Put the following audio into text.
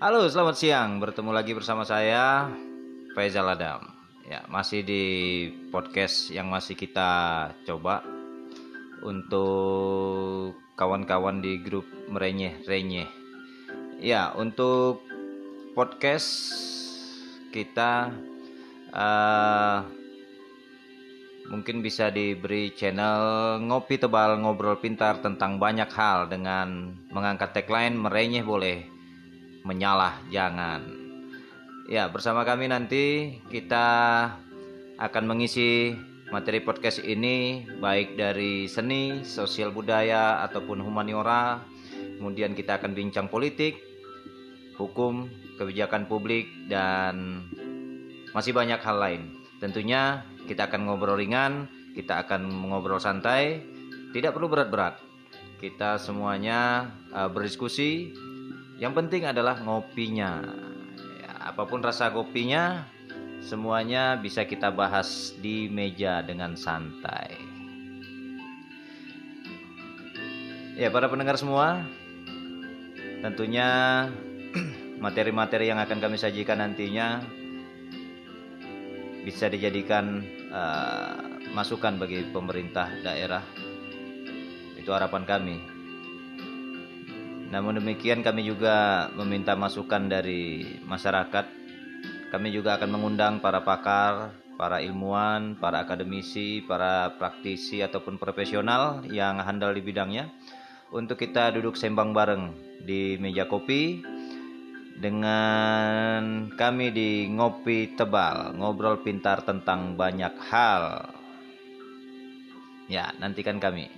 Halo, selamat siang. Bertemu lagi bersama saya Faizal Adam. Ya, masih di podcast yang masih kita coba untuk kawan-kawan di grup merenyeh renyeh. Ya, untuk podcast kita uh, mungkin bisa diberi channel ngopi tebal ngobrol pintar tentang banyak hal dengan mengangkat tagline merenyeh boleh menyalah jangan ya bersama kami nanti kita akan mengisi materi podcast ini baik dari seni sosial budaya ataupun humaniora kemudian kita akan bincang politik hukum kebijakan publik dan masih banyak hal lain tentunya kita akan ngobrol ringan, kita akan ngobrol santai, tidak perlu berat-berat. Kita semuanya uh, berdiskusi. Yang penting adalah ngopinya. Ya, apa pun rasa kopinya, semuanya bisa kita bahas di meja dengan santai. Ya, para pendengar semua, tentunya materi-materi yang akan kami sajikan nantinya bisa dijadikan uh, masukan bagi pemerintah daerah. Itu harapan kami. Namun demikian kami juga meminta masukan dari masyarakat. Kami juga akan mengundang para pakar, para ilmuwan, para akademisi, para praktisi ataupun profesional yang handal di bidangnya untuk kita duduk sembang bareng di meja kopi dengan kami di Ngopi Tebal, ngobrol pintar tentang banyak hal. Ya, nantikan kami.